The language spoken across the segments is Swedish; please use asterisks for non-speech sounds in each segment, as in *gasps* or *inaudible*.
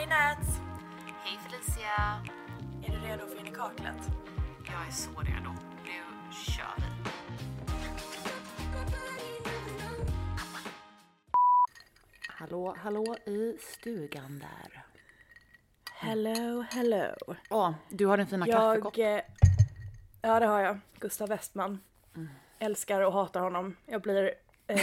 Hej Nat! Hej Felicia! Är du redo för in i kaklet? Jag är så redo. Nu kör vi. Hallå, hallå i stugan där. Hello, hello. Åh, du har den fina Jag... kaffekopp. eh, Ja, det har jag. Gustav Westman. Älskar och hatar honom. Jag blir, eh,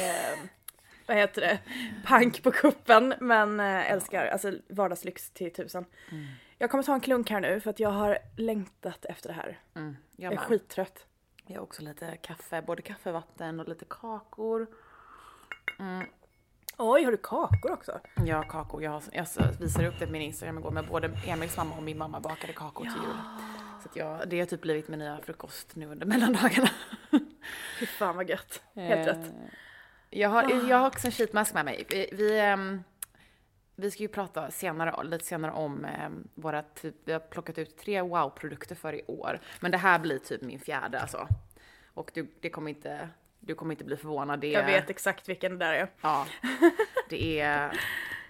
vad heter det, pank på kuppen men eh, älskar, alltså vardagslyx till tusen. Jag kommer ta en klunk här nu för att jag har längtat efter det här. Mm, jag, Jag är skittrött. jag har också lite kaffe, både kaffevatten och lite kakor. Oj, har du kakor också? Har kakor, jag, jag visade upp det på min Instagram igår med både Emils mamma och min mamma bakade kakor till jul. Så jag, det har typ blivit min nya frukost nu under mellandagarna. Fy fan vad gött. *laughs* Helt Eh, rätt. Jag har, jag har också en sheetmask med mig. Vi, vi, ehm, vi ska ju prata senare, lite senare om um, våra typ, vi har plockat ut tre wow-produkter för i år. Men det här blir typ min fjärde alltså. Och du, det kommer inte, du kommer inte bli förvånad. Det Jag är- vet exakt vilken det där är. Ja. *laughs* Det är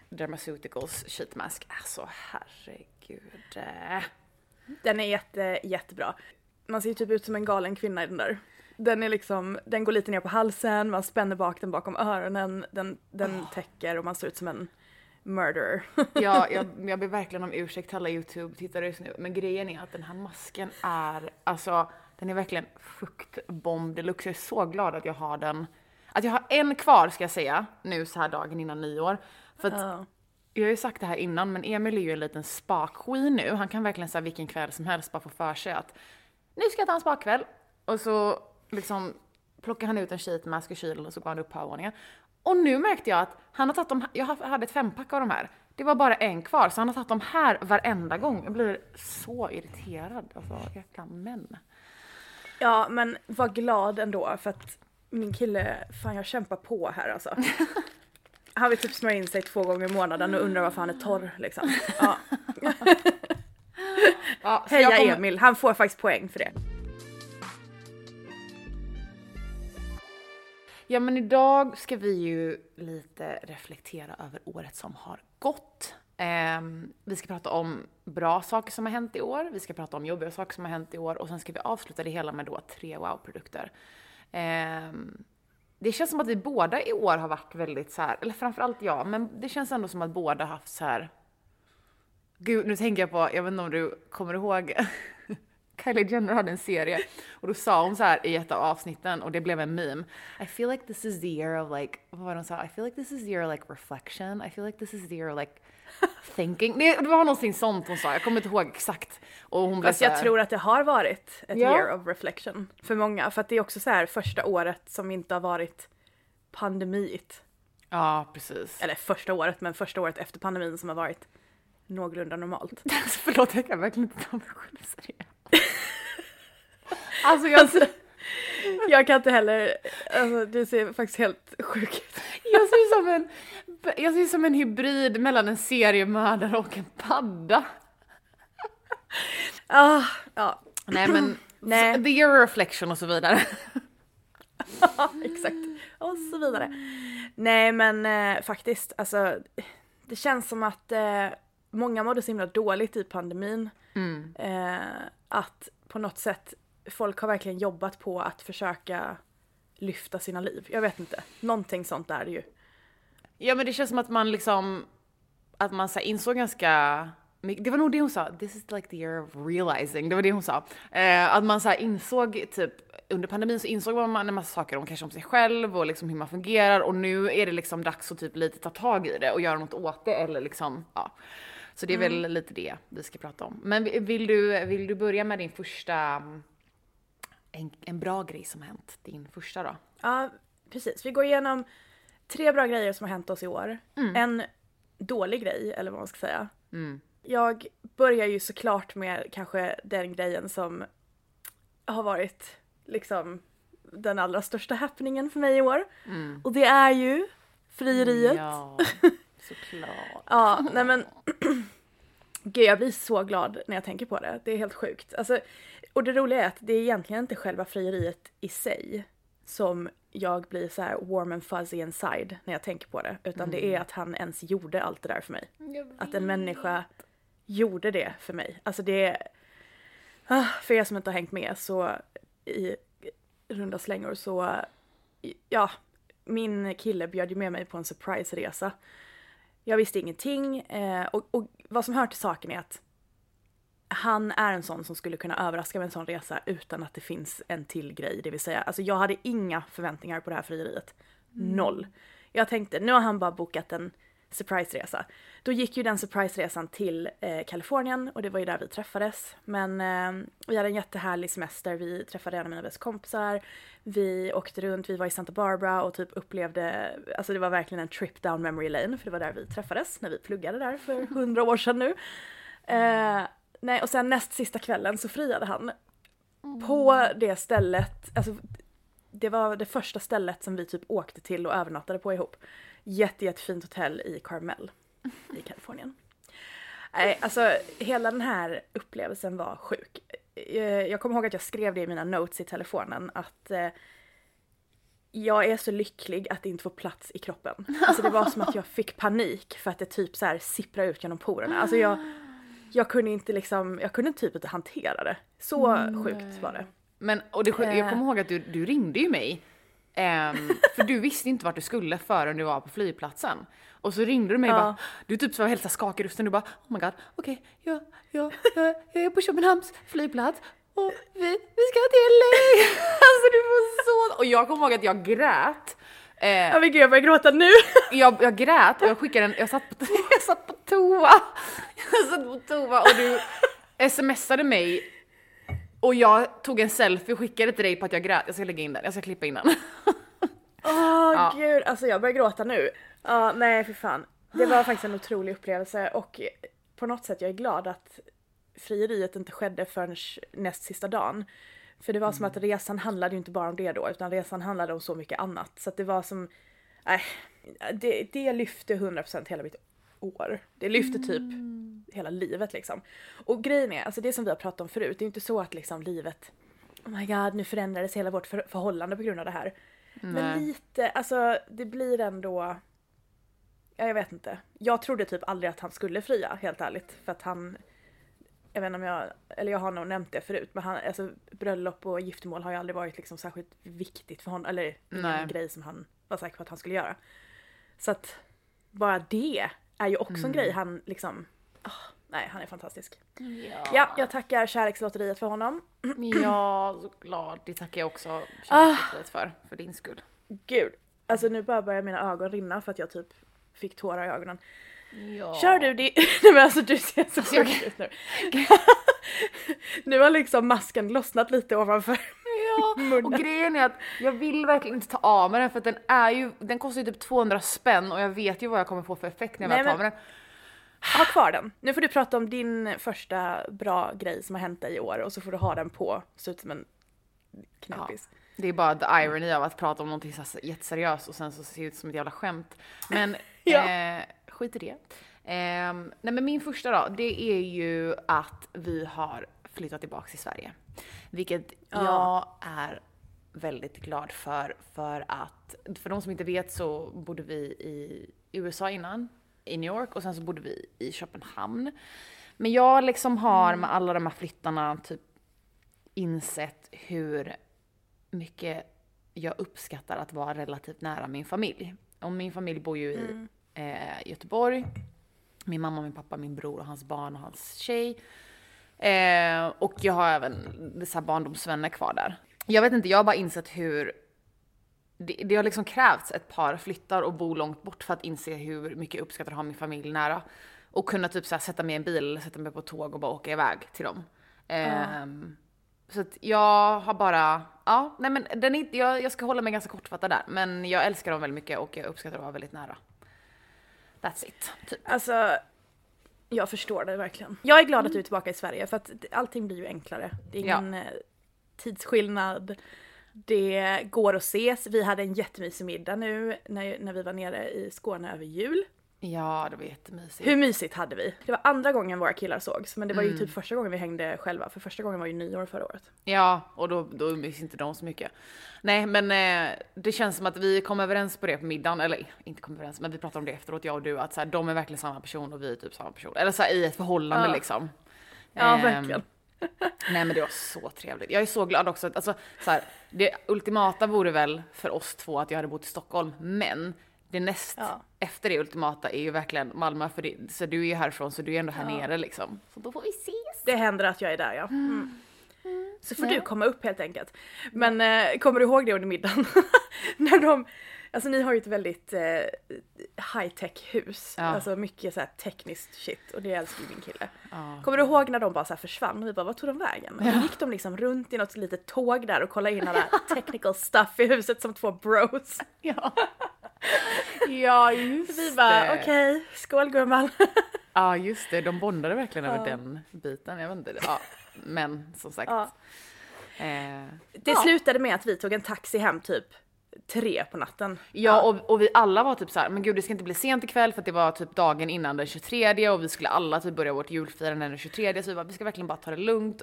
Dermaceuticals sheetmask. Alltså herregud. Den är jätte, jättebra. Man ser ju typ ut som en galen kvinna i den där. Den är liksom, den går lite ner på halsen, man spänner bak den bakom öronen, den, den täcker och man ser ut som en murderer. *laughs* Ja, jag, jag ber verkligen om ursäkt till alla YouTube-tittare just nu, men grejen är att den här masken är, alltså, den är verkligen fuktbomb deluxe. Jag är så glad att jag har den. Att jag har en kvar ska jag säga, nu så här dagen innan nyår. För att, Ja. jag har ju sagt det här innan, men Emil är ju en liten spakskit nu. Han kan verkligen säga vilken kväll som helst bara få för sig att nu ska jag ta en spakkväll. Och så liksom plockar han ut en sheetmask ur kylen och så går han upp på övervåningen. Och nu märkte jag att han har tagit de här, jag hade ett fempack av de här. Det var bara en kvar, så han har tagit de här varenda gång. Jag blir så irriterad. Alltså jäkla män. ja, men var glad ändå för att min kille, fan jag kämpar på här alltså. *laughs* Han vill typ smörja in sig två gånger i månaden och undrar varför han är torr liksom. Ja. *laughs* Ja, Heja kommer- Emil, han får faktiskt poäng för det. Ja men idag ska vi ju lite reflektera över året som har gått. Eh, vi ska prata om bra saker som har hänt i år, vi ska prata om jobbiga saker som har hänt i år och sen ska vi avsluta det hela med då tre wow-produkter. Eh, det känns som att vi båda i år har varit väldigt så här, eller framförallt jag, men det känns ändå som att båda haft så här. Gud, nu tänker jag på, jag vet inte om du kommer ihåg Kylie Jenner hade en serie och då sa hon så här i ett av avsnitten och det blev en meme. I feel like this is the year of like, vad var det hon sa? I feel like this is the year of like reflection. I feel like this is the year of like thinking. Det, det var någonting sånt hon sa, jag kommer inte ihåg exakt. Och hon Fast jag tror att det har varit ett Ja. year of reflection för många. För att det är också så här första året som inte har varit pandemit. Ja, precis. Eller första året, men första året efter pandemin som har varit någorlunda normalt. *laughs* Förlåt, jag kan verkligen inte ta mig själv seriöst. Alltså jag, Jag kan inte heller, alltså du ser faktiskt helt sjuk ut. jag ser som en, jag ser som en hybrid mellan en seriemördare och en padda. Ah, ja, Nej men, *clears throat* Nej. the year reflection och så vidare. *laughs* exakt. Och så vidare. Nej men eh, faktiskt, alltså det känns som att eh, många mådde så himla dåligt i pandemin. Mm. Eh, att på något sätt folk har verkligen jobbat på att försöka lyfta sina liv. Jag vet inte, någonting sånt är det ju. Ja men det känns som att man liksom, att man så insåg ganska det var nog det hon sa, this is like the year of realizing, det var det hon sa. Eh, att man så insåg typ, under pandemin så insåg man en massa saker om kanske om sig själv och liksom hur man fungerar och nu är det liksom dags att typ lite ta tag i det och göra något åt det eller liksom, ja. Så det är väl lite det vi ska prata om. Men vi- vill du, vill du börja med din första, en, en bra grej som hänt, din första då? Ja, precis. Vi går igenom tre bra grejer som har hänt oss i år. En dålig grej, eller vad man ska säga. Mm. Jag börjar ju såklart med kanske den grejen som har varit liksom den allra största happeningen för mig i år. Och det är ju frieriet. Ja, *laughs* såklart. Ja, nej men *clears throat* Gud, jag blir så glad när jag tänker på det. Det är helt sjukt. Alltså, och det roliga är att det är egentligen inte själva frieriet i sig som jag blir så här warm and fuzzy inside när jag tänker på det. Utan det är att han ens gjorde allt det där för mig. Att en människa gjorde det för mig. Alltså det... Ah, För er som inte har hängt med så i runda slängor så... Ja, min kille bjöd ju med mig på en surprise-resa. Jag visste ingenting eh, och, och vad som hör till saken är att han är en sån som skulle kunna överraska med en sån resa utan att det finns en till grej. Det vill säga, alltså jag hade inga förväntningar på det här frieriet. Noll. Jag tänkte, nu har han bara bokat en surprise-resa. Då gick ju den surprise-resan till eh, Kalifornien och det var ju där vi träffades. Men eh, vi hade en jättehärlig semester, vi träffade en av mina bästa kompisar. Vi åkte runt, vi var i Santa Barbara och typ upplevde, alltså det var verkligen en trip down memory lane för det var där vi träffades när vi pluggade där för hundra år sedan nu. Eh, nej, och sen näst sista kvällen så friade han. På det stället, alltså det var det första stället som vi typ åkte till och övernattade på ihop. Jätte, jättefint hotell i Carmel i Kalifornien. Nej, alltså hela den här upplevelsen var sjuk. Eh, Jag kommer ihåg att jag skrev det i mina notes i telefonen att eh, jag är så lycklig att det inte får plats i kroppen. Alltså det var som att jag fick panik för att det typ så här sipprar ut genom porerna. Alltså jag, jag kunde inte liksom, jag kunde typ inte hantera det. Så sjukt var det. Men och det, jag Eh. kommer ihåg att du, du ringde ju mig. ehm, *laughs* för du visste inte vart du skulle förrän du var på flygplatsen. Och så ringde du mig och Ja. bara, du typ så var helt så skakig i rösten. Du bara, oh my god, okej, ja, ja, ja, jag är på Köpenhamns flygplats och vi, vi ska till LA. *laughs* alltså du var så... Och jag kommer ihåg att jag grät. Eh, Ja men gud jag börjar gråta nu! *laughs* jag, jag grät och jag skickade en, jag satt på, *laughs* jag satt på toa. Jag satt på toa och du smsade mig och jag tog en selfie och skickade till dig på att jag grät. Jag ska lägga in den, jag ska klippa in den. *laughs* Åh Ja. gud, alltså jag börjar gråta nu. Ja nej för fan. Det var faktiskt en otrolig upplevelse och på något sätt jag är glad att frieriet inte skedde förrän näst sista dagen. För det var som att resan handlade ju inte bara om det då utan resan handlade om så mycket annat. Så att det var som, nej, det, det lyfte 100% hela mitt år. Det lyfte typ hela livet liksom. Och grejen är, alltså det som vi har pratat om förut, det är inte så att liksom livet, oh my god nu förändrades hela vårt för- förhållande på grund av det här. Men Nej. lite, alltså det blir ändå... Ja, jag vet inte. Jag trodde typ aldrig att han skulle fria, helt ärligt. För att han... Jag vet inte om jag... Eller jag har nog nämnt det förut, men han, alltså, bröllop och giftermål har ju aldrig varit liksom särskilt viktigt för honom. Eller Nej. grej som han var säker på att han skulle göra. Så att bara det är ju också Mm. en grej han liksom... ah, nej, han är fantastisk. Ja, jag tackar kärlekslotteriet för honom. *clears throat* Ja, såklart. Det tackar jag också Ah. kärlekslivet för, för din skull. Gud. Alltså nu bara börjar mina ögon rinna för att jag typ fick tårar i ögonen. Ja. Kör du det? *laughs* Nej men alltså du ser så jag- sjuk ut nu. *laughs* nu har liksom masken lossnat lite ovanför. Ja, och munnen. grejen är att jag vill verkligen inte ta av mig den för att den är ju, den kostar ju typ 200 spänn och jag vet ju vad jag kommer få för effekt när jag väl tar men- med den. Ha kvar den. Nu får du prata om din första bra grej som har hänt dig i år och så får du ha den på, se ut som en knäppis. Det är bara the irony av att prata om någonting så jätteseriöst och sen så ser det ut som ett jävla skämt. Men *laughs* Ja. eh, skit i det. Ehm, nej men min första då, det är ju att vi har flyttat tillbaka till Sverige. Vilket Ja. jag är väldigt glad för, för att, för de som inte vet så bodde vi i USA innan, i New York och sen så bodde vi i Köpenhamn. Men jag liksom har med alla de här flyttarna typ insett hur mycket jag uppskattar att vara relativt nära min familj. Och min familj bor ju i eh, Göteborg. Min mamma, min pappa, min bror och hans barn och hans tjej. Eh, och jag har även dessa barndomsvänner kvar där. Jag vet inte, jag har bara insett hur det, det har liksom krävts ett par flyttar och bo långt bort för att inse hur mycket jag uppskattar att ha min familj nära. Och kunna typ så sätta mig i en bil eller sätta mig på tåg och bara åka iväg till dem. Ehm, så att jag har bara, ja, nej men den är, jag, jag ska hålla mig ganska kortfattad där. Men jag älskar dem väldigt mycket och jag uppskattar att vara väldigt nära. That's it. Typ. Alltså, jag förstår det verkligen. Jag är glad att du är tillbaka i Sverige för att allting blir ju enklare. Det är ingen eh, tidsskillnad. Det går att ses. Vi hade en jättemysig middag nu när, när vi var nere i Skåne över jul. Ja, det var jättemysigt. Hur mysigt hade vi? Det var andra gången våra killar sågs, men det var ju Mm. typ första gången vi hängde själva, för första gången var ju nyår förra året. Ja, och då, då umgicks inte de så mycket. Nej, men eh, det känns som att vi kom överens på det på middagen, eller inte kom överens, men vi pratade om det efteråt, jag och du, att så här, de är verkligen samma person och vi är typ samma person. Eller så här, i ett förhållande Ja. liksom. Ja, Ehm, verkligen. *laughs* Nej men det var så trevligt. Jag är så glad också att, alltså, så här, det ultimata vore väl för oss två att jag hade bott i Stockholm, men det näst Ja. efter det ultimata är ju verkligen Malmö, för det, så du är ju härifrån så du är ändå här Ja. nere liksom. Så då får vi ses. Det händer att jag är där ja. Mm. Så får Ja. du komma upp helt enkelt. Men eh, kommer du ihåg det under middagen? *laughs* När de, alltså ni har ju ett väldigt eh, high tech hus. Ja. Alltså mycket så här tekniskt shit och det älskar ju min kille. Ja. Kommer du ihåg när de bara så här försvann och vi bara vad tog de vägen? Och då gick de liksom runt i något litet tåg där och kollade in alla *laughs* technical stuff i huset som två bros. Ja. ja, just Vi bara okej, skål gumman. *laughs* Ja, just det. De bondade verkligen över Ja. den biten. Jag vet inte. Ja, men som sagt. Ja. Eh, Det Ja. slutade med att vi tog en taxi hem typ tre på natten. Ja, och, och vi alla var typ så här, men gud det ska inte bli sent ikväll för att det var typ dagen innan den 23 och vi skulle alla typ börja vårt julfirande den 23 så vi bara, vi ska verkligen bara ta det lugnt.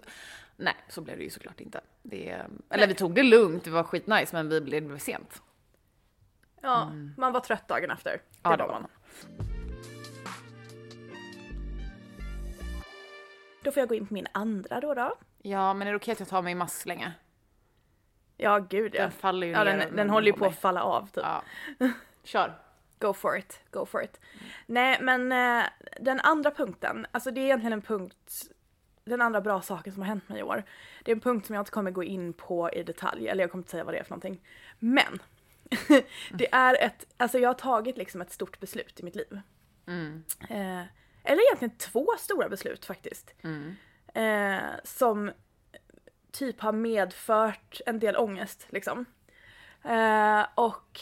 Nej, så blev det ju såklart inte. Det, eller vi tog det lugnt, det var skitnice men vi blev, det blev sent. Ja, man var trött dagen efter. Det, Ja, det var man. Då får jag gå in på min andra då då. Ja, men är det okej att jag tar mig mask länge? Ja, gud ja. Den faller ju ja ner. den, den håller ju på att falla av typ. Ja. *laughs* Kör. Go for it, go for it. Nej men eh, den andra punkten, alltså det är egentligen en punkt, den andra bra saken som har hänt mig i år. Det är en punkt som jag inte kommer gå in på i detalj, eller jag kommer inte säga vad det är för någonting. Men *laughs* det är ett, alltså jag har tagit liksom ett stort beslut i mitt liv. Mm. Eh, eller egentligen två stora beslut faktiskt. Mm. Eh, som typ har medfört en del ångest liksom. Eh, och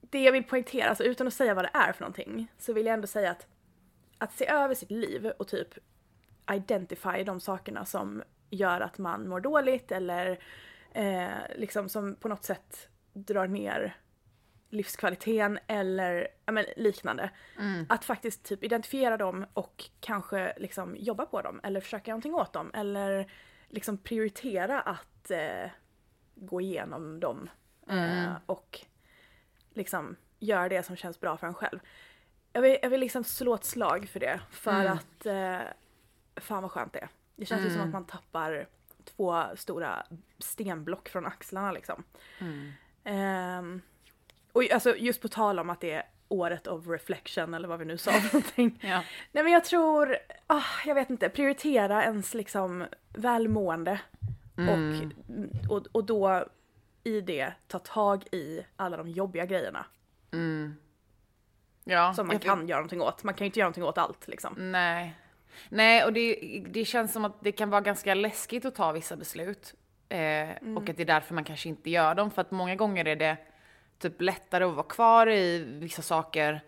det jag vill poängtera, alltså utan att säga vad det är för någonting, så vill jag ändå säga att att se över sitt liv och typ identify de sakerna som gör att man mår dåligt eller eh, liksom som på något sätt drar ner livskvaliteten eller men, liknande. Mm. Att faktiskt typ identifiera dem och kanske liksom jobba på dem eller försöka göra någonting åt dem eller liksom prioritera att eh, gå igenom dem Mm. eh, och liksom göra det som känns bra för en själv. Jag vill, jag vill liksom slå ett slag för det för Mm. att eh, fan vad skönt det är. Det känns ju som Mm. att man tappar två stora stenblock från axlarna liksom. Mm. Ehm, och alltså just på tal om att det är året of reflection eller vad vi nu sa för *laughs* någonting. Ja. Nej men jag tror, ah, jag vet inte, prioritera ens liksom välmående Mm. och, och, och då i det ta tag i alla de jobbiga grejerna Mm. Ja. som man jag- kan göra någonting åt. Man kan ju inte göra någonting åt allt liksom. Nej. Nej, och det, det känns som att det kan vara ganska läskigt att ta vissa beslut. Eh, Och att det är därför man kanske inte gör dem. För att många gånger är det typ lättare att vara kvar i vissa saker.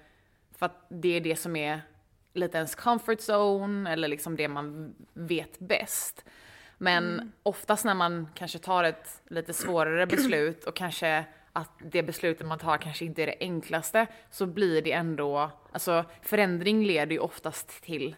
För att det är det som är lite ens comfort zone eller liksom det man vet bäst. Men oftast när man kanske tar ett lite svårare beslut och kanske att det beslutet man tar kanske inte är det enklaste så blir det ändå, alltså förändring leder ju oftast till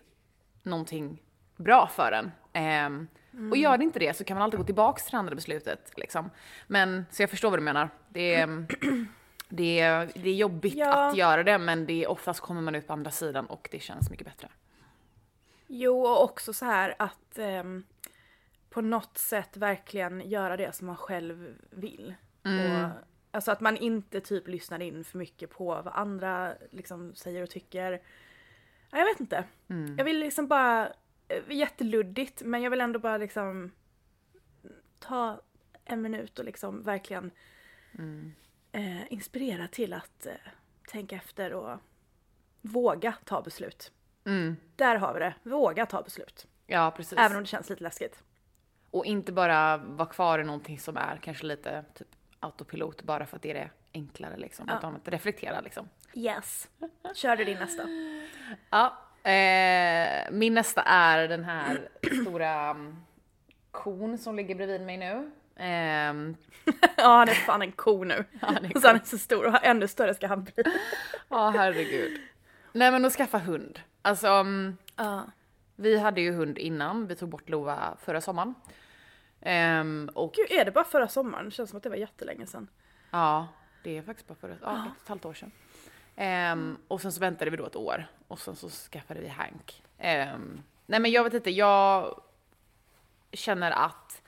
någonting bra för en. Ehm, Och gör det inte det så kan man alltid gå tillbaks till det andra beslutet. Liksom. Men, så jag förstår vad du menar. Det är, *clears throat* det är, det är jobbigt Ja. att göra det men det är, oftast kommer man ut på andra sidan och det känns mycket bättre. Jo, och också så här att ehm, på något sätt verkligen göra det som man själv vill. Och, alltså att man inte typ lyssnar in för mycket på vad andra liksom säger och tycker. Ja, jag vet inte. Jag vill liksom bara, eh, jätteluddigt, men jag vill ändå bara liksom ta en minut och liksom verkligen eh, inspirera till att eh, tänka efter och våga ta beslut. Mm. Där har vi det. Våga ta beslut. Ja, precis. Även om det känns lite läskigt. Och inte bara vara kvar i någonting som är kanske lite typ autopilot bara för att det är det enklare liksom. Ja. Utan att reflektera liksom. Yes. Kör du din nästa. Ja, eh, min nästa är den här stora um, kon som ligger bredvid mig nu. Ehm, *laughs* ja, han är fan en ko nu. *laughs* han är så han är så stor och ännu större ska han bli. *laughs* Ja, herregud. nej men att skaffa hund. Alltså, mm, Ja. vi hade ju hund innan, vi tog bort Lova förra sommaren. Ehm, och Gud, är det bara förra sommaren? Det känns som att det var jättelänge sedan. ja, det är faktiskt bara förra, ja, ett och ett halvt år sedan. Um, och sen så väntade vi då ett år och sen så skaffade vi Hank. Um, nej men jag vet inte, jag känner att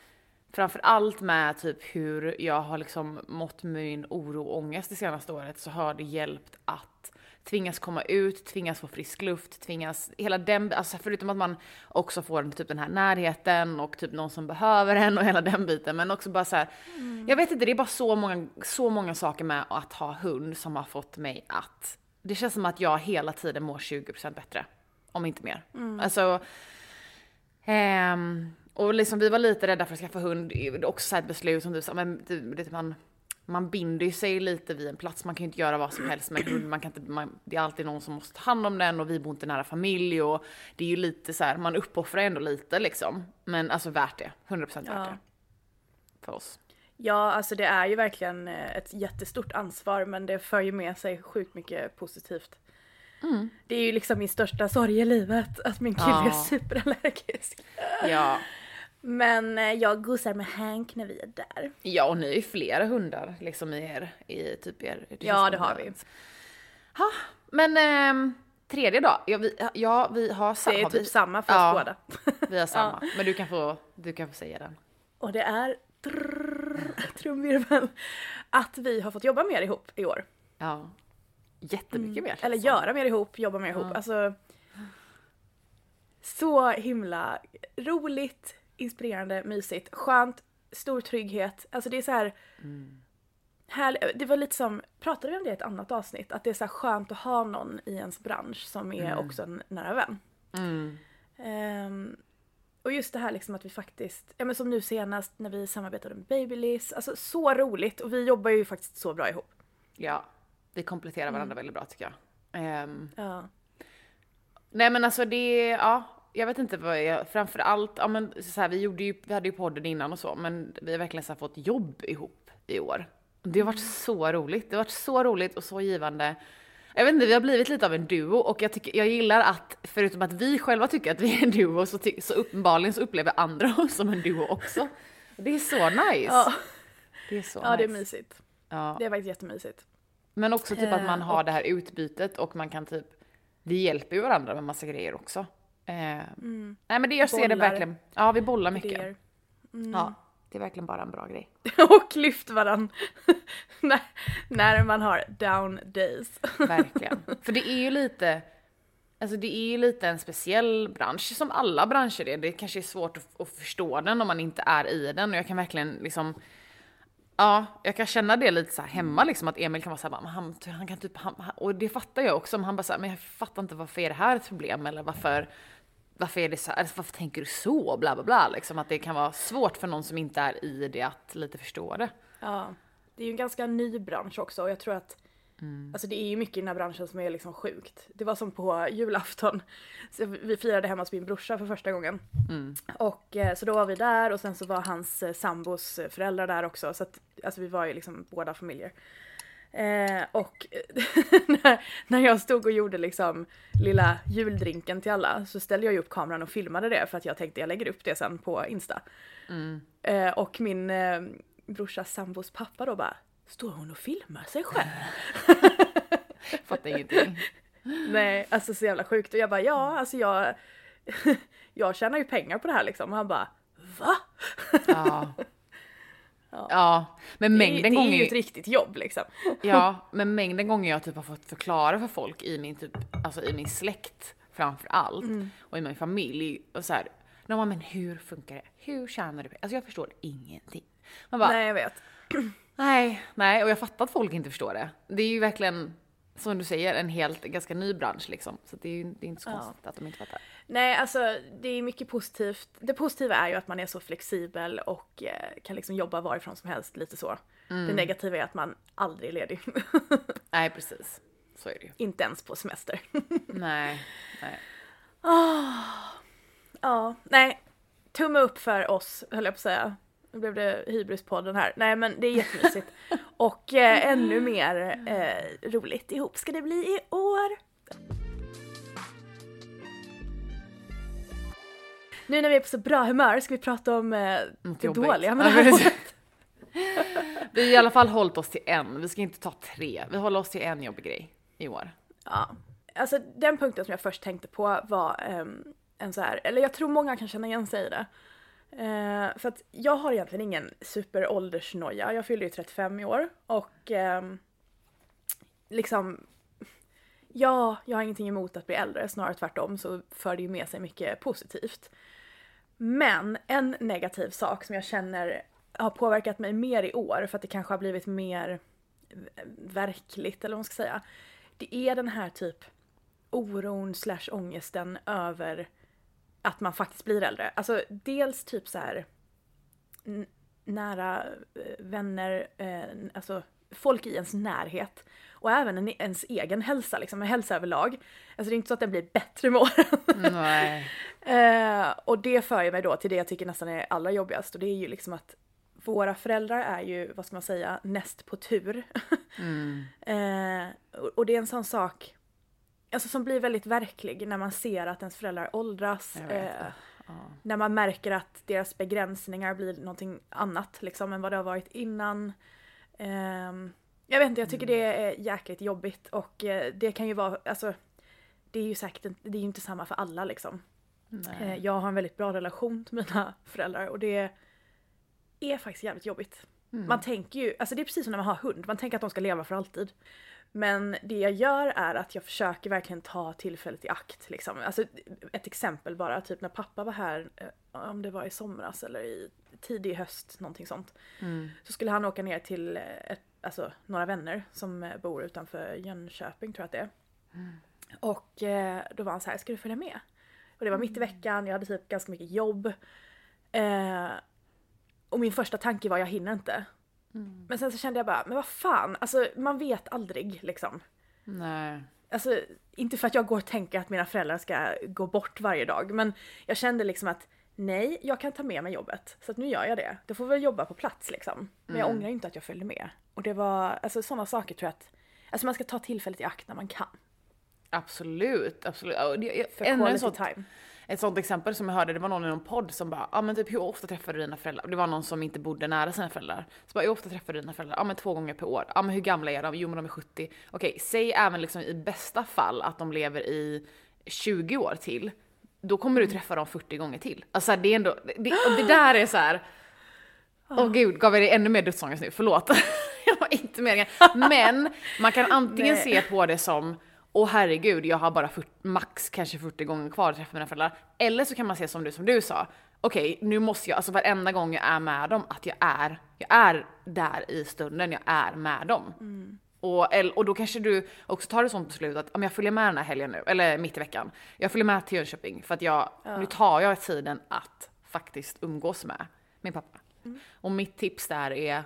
framför allt med typ hur jag har liksom mått min oro och ångest det senaste året så har det hjälpt att tvingas komma ut, tvingas få frisk luft, tvingas, hela den, alltså förutom att man också får typ den här närheten och typ någon som behöver en och hela den biten, men också bara så här, jag vet inte, det är bara så många, så många saker med att ha hund som har fått mig att, det känns som att jag hela tiden mår 20% bättre, om inte mer. Alltså, Ehm, och liksom vi var lite rädda för att skaffa hund, också så ett beslut som du sa, men det, det, man, man binder ju sig lite vid en plats, man kan ju inte göra vad som helst med en hund, man kan inte, man, det är alltid någon som måste ta hand om den och vi bor inte nära familj och det är ju lite så här, man uppoffrar ändå lite liksom. Men alltså värt det, 100% värt Ja. det. För oss. Ja, alltså det är ju verkligen eh, ett jättestort ansvar men det för ju med sig sjukt mycket positivt. Mm. Det är ju liksom min största sorg i livet, att min kille är Ja. superallergisk. Ja. Men eh, jag gosar med Hank när vi är där. ja, och ni är ju flera hundar liksom i er, i typ er... Ja, känns det har vi. Ha, men ehm, tredje då? Ja, vi, ja, vi har, sa- Det är har vi, typ samma för Ja. oss båda. vi har *laughs* samma. Men du kan, få, du kan få säga den. Och det är trumvirvel att vi har fått jobba mer ihop i år. Ja. Jättemycket mer. Mm. Eller känns det göra mer ihop, jobba mer ihop. Alltså, så himla roligt, inspirerande, mysigt, skönt, stor trygghet. Alltså det är så här härligt. Det var lite som, pratade vi om det i ett annat avsnitt? Att det är så här skönt att ha någon i ens bransch som är också en nära vän. Mm. Ehm, och just det här liksom att vi faktiskt, ja men som nu senast när vi samarbetade med Babyliss, alltså så roligt och vi jobbar ju faktiskt så bra ihop. Ja, vi kompletterar varandra Mm. väldigt bra tycker jag. Ehm, Ja. nej men alltså det, ja, jag vet inte vad jag, framför allt, ja men så här, vi gjorde ju, vi hade ju podden innan och så, men vi har verkligen så här fått jobb ihop i år. Det har varit Mm. så roligt, det har varit så roligt och så givande. Jag vet inte, vi har blivit lite av en duo och jag, tycker, jag gillar att förutom att vi själva tycker att vi är en duo så, så uppenbarligen så upplever andra oss *laughs* som en duo också. Det är så nice. Ja, Det är så ja det är nice. mysigt. Ja. Det är faktiskt jättemysigt. Men också typ att man Eh, har det här utbytet och man kan typ, vi hjälper ju varandra med massa grejer också. Eh, Nej men det jag ser det Bollar, verkligen, ja vi bollar mycket. Idéer. Ja, det är verkligen bara en bra grej. *laughs* Och lyft varann *laughs* när, när man har down days. *laughs* Verkligen. För det är ju lite, alltså det är ju lite en speciell bransch, som alla branscher är. Det kanske är svårt att, att förstå den om man inte är i den och jag kan verkligen liksom Ja, jag kan känna det lite så här hemma liksom att Emil kan vara så här, men han, han kan typ, han, och det fattar jag också, men han bara så här, men jag fattar inte varför är det här ett problem eller varför, varför är det så alltså, varför tänker du så, bla bla bla liksom att det kan vara svårt för någon som inte är i det att lite förstå det. Ja, det är ju en ganska ny bransch också och jag tror att Alltså det är ju mycket i den här branschen som är liksom sjukt. Det var som på julafton. *laughs* Så vi firade hemma hos min brorsa för första gången. Och eh, så då var vi där och sen så var hans eh, sambos eh, föräldrar där också. Så att alltså vi var ju liksom båda familjer. Eh, och *laughs* när, när jag stod och gjorde liksom lilla juldrinken till alla så ställde jag ju upp kameran och filmade det för att jag tänkte jag lägger upp det sen på Insta. Eh, och min eh, brorsas sambos pappa då bara Står hon och filmar sig själv? *laughs* Fattar ingenting. *laughs* Nej, alltså så jävla sjukt. Och jag bara ja, alltså jag, jag tjänar ju pengar på det här liksom. Och han bara va? Ja. Ja. Ja, men Det, mängden är- det är gånger ju ett riktigt jobb liksom. *laughs* Ja, men mängden gånger jag typ har fått förklara för folk i min, typ, alltså i min släkt framför allt Mm. och i min familj och så här. De bara, men hur funkar det? Hur tjänar du? Alltså jag förstår ingenting. Man bara, nej. Nej jag vet. *clears throat* nej, och jag fattar att folk inte förstår det. Det är ju verkligen, som du säger, en helt, ganska ny bransch liksom. Så det är ju det är inte så Ja. konstigt att de inte fattar. Nej alltså det är mycket positivt. Det positiva är ju att man är så flexibel och eh, kan liksom jobba varifrån som helst lite så. Mm. Det negativa är att man aldrig är ledig. *laughs* Nej, precis. Så är det ju. Inte ens på semester. *laughs* Nej, nej. ja, nej. Tumme upp för oss höll jag på att säga. Nu blev det hybrispodden här. Nej men det är jättemysigt. *laughs* Och eh, ännu mer eh, roligt ihop ska det bli i år. Nu när vi är på så bra humör ska vi prata om eh, Något det jobbigt. dåliga med det här året. *laughs* Vi har i alla fall hållit oss till en, vi ska inte ta tre. Vi håller oss till en jobbig grej i år. Ja. Alltså den punkten som jag först tänkte på var ehm, en så här, eller jag tror många kan känna igen sig i det. Eh, för att jag har egentligen ingen superåldersnoja. Jag fyller ju 35 i år och ehm, liksom Ja, jag har ingenting emot att bli äldre, snarare tvärtom så för det ju med sig mycket positivt. Men en negativ sak som jag känner har påverkat mig mer i år för att det kanske har blivit mer verkligt eller vad man ska säga. Det är den här typ oron slash ångesten över att man faktiskt blir äldre. Alltså dels typ så här nära eh, vänner, eh, alltså folk i ens närhet och även en, ens egen hälsa, liksom en hälsa överlag. Alltså det är inte så att den blir bättre med åren. Nej. *laughs* Eh, och det för ju mig då till det jag tycker nästan är allra jobbigast och det är ju liksom att våra föräldrar är ju, vad ska man säga, näst på tur. *laughs* Mm. eh, och- och det är en sån sak alltså, som blir väldigt verklig när man ser att ens föräldrar åldras. Eh, när man märker att deras begränsningar blir någonting annat liksom än vad det har varit innan. Ehm, jag vet inte, jag tycker det är jäkligt jobbigt och eh, det kan ju vara, alltså det är ju säkert det är ju inte samma för alla liksom. Nej. Eh, Jag har en väldigt bra relation till mina föräldrar och det är faktiskt jävligt jobbigt. Mm. Man tänker ju, alltså det är precis som när man har hund, man tänker att de ska leva för alltid. Men det jag gör är att jag försöker verkligen ta tillfället i akt. Liksom. Alltså, ett exempel bara, typ när pappa var här, eh, om det var i somras eller i tidig höst, någonting sånt. Mm. Så skulle han åka ner till eh, ett, alltså, några vänner som eh, bor utanför Jönköping tror jag att det är. Och eh, då var han så här, ska du följa med? Och det var mitt i veckan, jag hade typ ganska mycket jobb. Eh, och min första tanke var jag hinner inte. Men sen så kände jag bara, men vad fan, alltså man vet aldrig liksom. Nej. Alltså inte för att jag går och tänker att mina föräldrar ska gå bort varje dag men jag kände liksom att nej, jag kan ta med mig jobbet. Så nu gör jag det. Då får vi väl jobba på plats liksom. Men jag ångrar ju inte att jag följde med. Och det var, alltså sådana saker tror jag att, alltså man ska ta tillfället i akt när man kan. Absolut, absolut. För ännu en sån- time. Ett sånt exempel som jag hörde, det var någon i någon podd som bara, ja ah, men typ hur ofta träffar du dina föräldrar? Det var någon som inte bodde nära sina föräldrar. Så bara, hur ofta träffar du dina föräldrar? Ja ah, men två gånger per år. Ja ah, men hur gamla är de? Jo men de är 70. Okej, säg även liksom i bästa fall att de lever i 20 år till. Då kommer du träffa dem 40 gånger till. Alltså det är ändå, det, det där är så här. *gasps* Åh gud, gav jag dig ännu mer dödsångest nu? Förlåt. *laughs* jag var inte meningen. Men man kan antingen Nej. se på det som Åh herregud, jag har bara 40, max kanske 40 gånger kvar att träffa mina föräldrar. Eller så kan man se som du, som du sa. Okej, nu måste jag, alltså varenda gång jag är med dem, att jag är, jag är där i stunden, jag är med dem. Och, och då kanske du också tar ett sånt beslut att om jag följer med den här helgen nu, eller mitt i veckan. Jag följer med till Jönköping för att jag, nu tar jag tiden att faktiskt umgås med min pappa. Och mitt tips där är,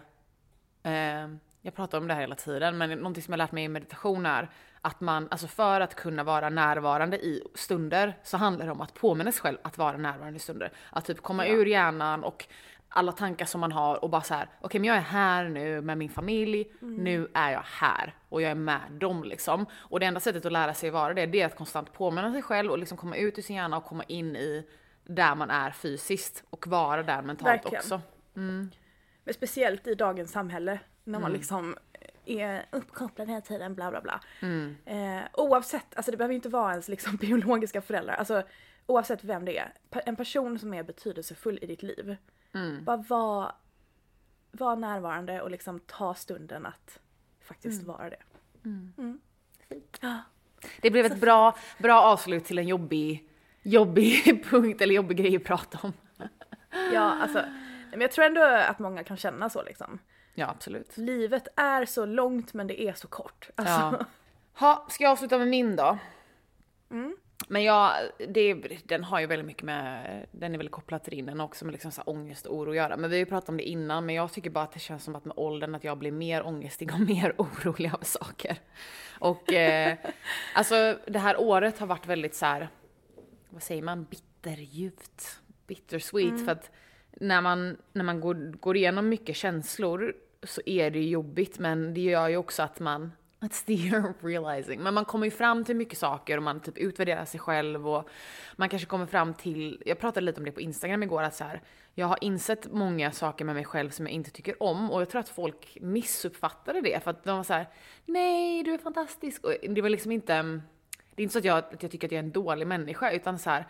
eh, jag pratar om det här hela tiden, men någonting som jag lärt mig i meditation är att man, alltså för att kunna vara närvarande i stunder så handlar det om att påminna sig själv att vara närvarande i stunder. Att typ komma ur hjärnan och alla tankar som man har och bara så här, okej men jag är här nu med min familj, nu är jag här och jag är med dem liksom. Och det enda sättet att lära sig vara det, det är att konstant påminna sig själv och liksom komma ut ur sin hjärna och komma in i där man är fysiskt och vara där mentalt Verkligen. också. Men speciellt i dagens samhälle när man Mm. liksom är uppkopplad hela tiden, bla bla bla. Mm. Eh, oavsett, alltså det behöver inte vara ens liksom *laughs* biologiska föräldrar, alltså oavsett vem det är. En person som är betydelsefull i ditt liv. Mm. Bara var, var närvarande och liksom ta stunden att faktiskt Mm. vara det. Det blev ett bra, bra avslut till en jobbig, jobbig *laughs* punkt eller jobbig grej att prata om. Ja, alltså, men jag tror ändå att många kan känna så liksom. Ja, absolut. Livet är så långt men det är så kort. Alltså, Ja. Ha, ska jag avsluta med min då? Mm. Men jag, det, den har ju väldigt mycket med, den är väl kopplad till din, den också med liksom så ångest och oro att göra. Men vi har ju pratat om det innan, men jag tycker bara att det känns som att med åldern att jag blir mer ångestig och *laughs* mer orolig över saker. Och eh, *laughs* alltså det här året har varit väldigt så här, vad säger man, bitterljuvt, bittersweet. För att när man, när man går, går igenom mycket känslor så är det ju jobbigt, men det gör ju också att man That's the year of realizing. Men man kommer ju fram till mycket saker och man typ utvärderar sig själv och man kanske kommer fram till, jag pratade lite om det på Instagram igår att så här, jag har insett många saker med mig själv som jag inte tycker om och jag tror att folk missuppfattade det för att de var så här, nej du är fantastisk och det var liksom inte, det är inte så att jag, att jag tycker att jag är en dålig människa utan så här,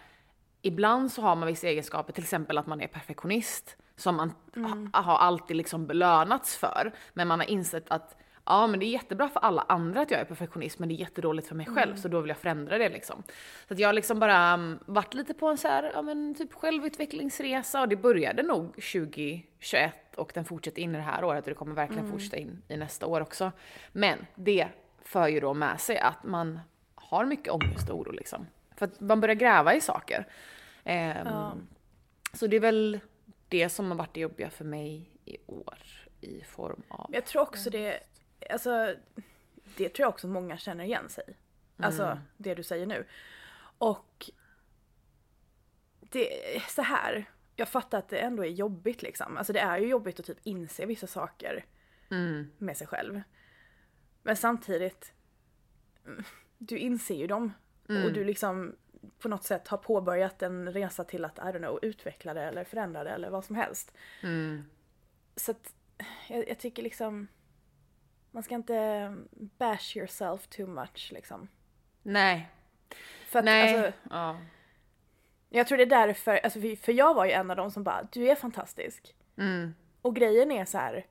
ibland så har man vissa egenskaper, till exempel att man är perfektionist som man ha, har alltid liksom belönats för. Men man har insett att ja men det är jättebra för alla andra att jag är perfektionist men det är jättedåligt för mig själv så då vill jag förändra det liksom. Så att jag har liksom bara um, varit lite på en så här, ja men typ självutvecklingsresa och det började nog 2021 och den fortsätter in i det här året och det kommer verkligen fortsätta in i nästa år också. Men det för ju då med sig att man har mycket ångest och oro liksom. För att man börjar gräva i saker. Ehm, Ja. Så det är väl det som har varit det jobbiga för mig i år i form av... Jag tror också det, alltså det tror jag också många känner igen sig. Alltså det du säger nu. Och det är så här. Jag fattar att det ändå är jobbigt liksom. Alltså det är ju jobbigt att typ inse vissa saker Mm. med sig själv. Men samtidigt, mm, du inser ju dem. Och du liksom på något sätt har påbörjat en resa till att, I don't know, utveckla det eller förändra det eller vad som helst. Mm. Så att jag, jag tycker liksom man ska inte bash yourself too much liksom. Nej. För att Nej. alltså, ja. jag tror det är därför, alltså för, jag var ju en av dem som bara, du är fantastisk. Mm. Och grejen är så här.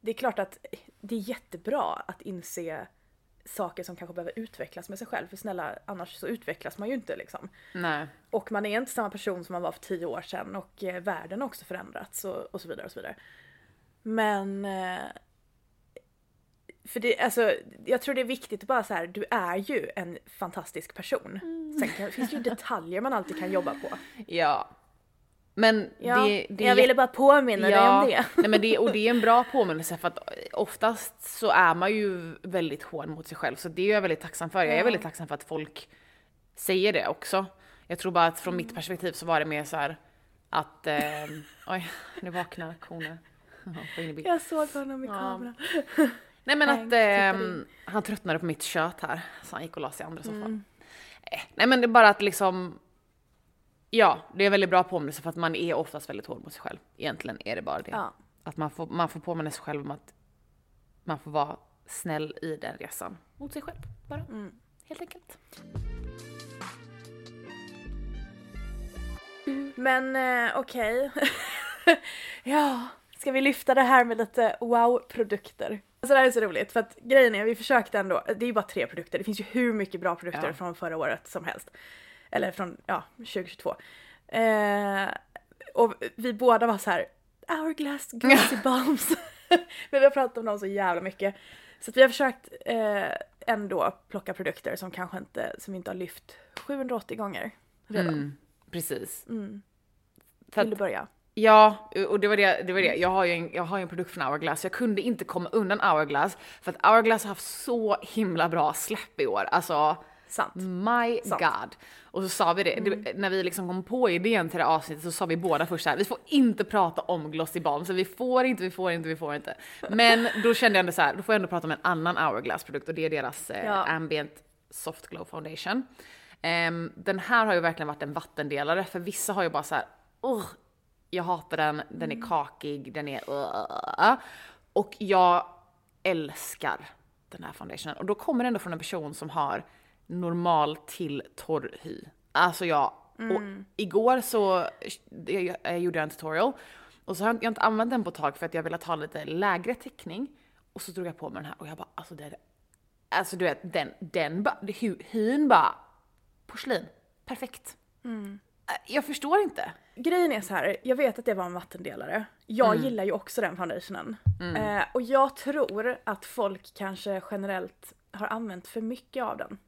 Det är klart att det är jättebra att inse saker som kanske behöver utvecklas med sig själv. För snälla, annars så utvecklas man ju inte liksom. Nej. Och man är inte samma person som man var för tio år sedan och eh, världen har också förändrats och, och så vidare och så vidare. Men... Eh, för det, alltså, jag tror det är viktigt att bara så här, du är ju en fantastisk person. Sen kan, finns det ju detaljer man alltid kan jobba på. Ja. Men Ja, det, det jag ville bara påminna dig om det. Nej, men det. Och det är en bra påminnelse för att oftast så är man ju väldigt hård mot sig själv så det är jag väldigt tacksam för. Jag är Ja. väldigt tacksam för att folk säger det också. Jag tror bara att från Mm. mitt perspektiv så var det mer så här att, eh, oj, nu vaknar. Ja, *laughs* bild. Jag såg honom i Ja. Nej men att ehm, han tröttnade på mitt kött här så han gick och la sig i andra soffan. Mm. Eh, nej men det är bara att liksom Ja, det är en väldigt bra påminnelse för att man är oftast väldigt hård mot sig själv. Egentligen är det bara det. Ja. Att man får, man får påminna sig själv om att man får vara snäll i den resan. Mot sig själv bara. Mm. Helt enkelt. Men eh, okej. *laughs* ja, ska vi lyfta det här med lite wow-produkter? Alltså det här är så roligt för att grejen är, vi försökte ändå, det är ju bara tre produkter, det finns ju hur mycket bra produkter Ja. från förra året som helst. Eller från, ja, 2022. Eh, och vi båda var så här: Hourglass Glossy Balms. *laughs* Men vi har pratat om dem så jävla mycket. Så vi har försökt eh, ändå plocka produkter som kanske inte, som vi inte har lyft 780 gånger redan. Mm, precis. Mm. Vill du börja? Ja, och det var det, det var det. Jag har ju en, jag har ju en produkt från Hourglass. Jag kunde inte komma undan Hourglass för att Hourglass har haft så himla bra släpp i år. Alltså Sant. My Sant. God. Och så sa vi det, det, när vi liksom kom på idén till det här avsnittet så sa vi båda först här, vi får inte prata om Glossy Balm, så vi får inte, vi får inte, vi får inte. Men då kände jag ändå så här, då får jag ändå prata om en annan Hourglass-produkt och det är deras eh, Ja. Ambient Soft Glow Foundation. Ehm, den här har ju verkligen varit en vattendelare, för vissa har ju bara så här, "Ugh, jag hatar den, den är kakig, den är uh, Och jag älskar den här foundationen. Och då kommer det ändå från en person som har normal till torr hy. Alltså jag, och igår så jag, jag gjorde jag en tutorial och så har jag, jag har inte använt den på ett tag för att jag velat ha lite lägre täckning. Och så drog jag på mig den här och jag bara alltså det är Alltså du vet den, den bara, hyn bara, porslin, perfekt. Äh, Jag förstår inte. Grejen är så här, jag vet att det var en vattendelare. Jag Mm. gillar ju också den foundationen. Eh, och jag tror att folk kanske generellt har använt för mycket av den.